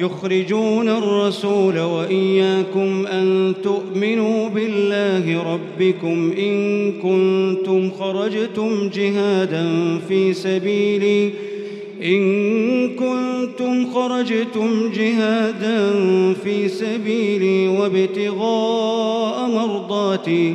يخرجون الرسول وإياكم أن تؤمنوا بالله ربكم إن كنتم خرجتم جهادا في سبيلي إن كنتم خرجتم جهادا في سبيلي وابتغاء مرضاتي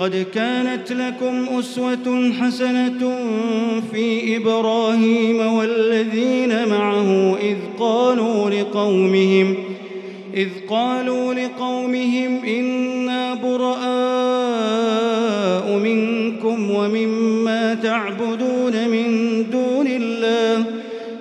قد كانت لكم أسوة حسنة في إبراهيم والذين معه إذ قالوا لقومهم إذ قالوا لقومهم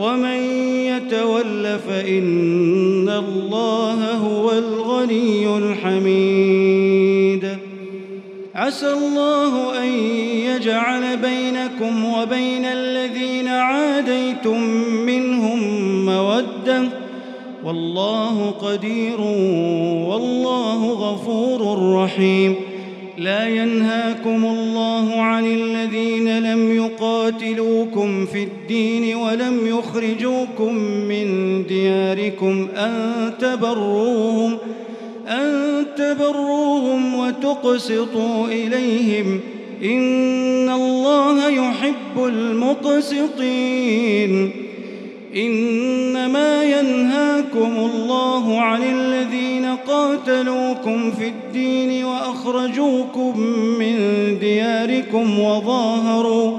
ومن يتول فإن الله هو الغني الحميد. عسى الله أن يجعل بينكم وبين الذين عاديتم منهم مودة. والله قدير والله غفور رحيم. لا ينهاكم الله عن الذين لم يقاتلوكم في الدين ولم يخرجوكم من دياركم أن تبروهم أن تبروهم وتقسطوا إليهم. إن الله يحب المقسطين. إنما ينهاكم الله عن الذين قاتلوكم في الدين وأخرجوكم من دياركم وظاهروا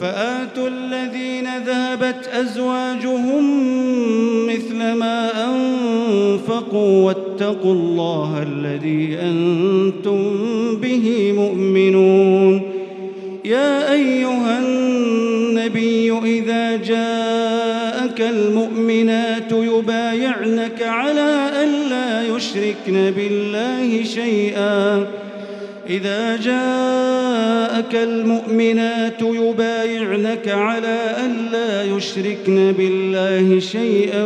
فآتوا الذين ذهبت أزواجهم مثل ما أنفقوا واتقوا الله الذي أنتم به مؤمنون. يا أيها النبي إذا جاءك المؤمنات يبايعنك على أن لا يشركن بالله شيئا. إذا جاءك المؤمنات يبايعنك على أن لا يشركن بالله شيئا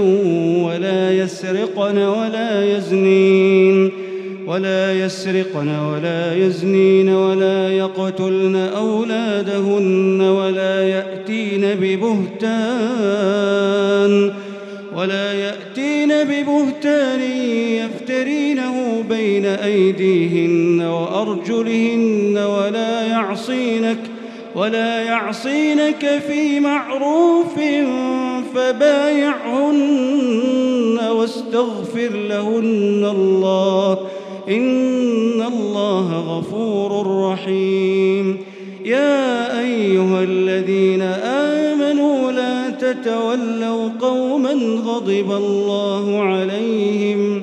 ولا يسرقن ولا يزنين ولا يسرقن ولا يزنين ولا يقتلن أولادهن ولا يأتين ببهتان ولا يأتين ببهتان بين أيديهن وأرجلهن ولا يعصينك ولا يعصينك في معروف فبايعهن واستغفر لهن الله. إن الله غفور رحيم. يا أيها الذين آمنوا لا تتولوا قوما غضب الله عليهم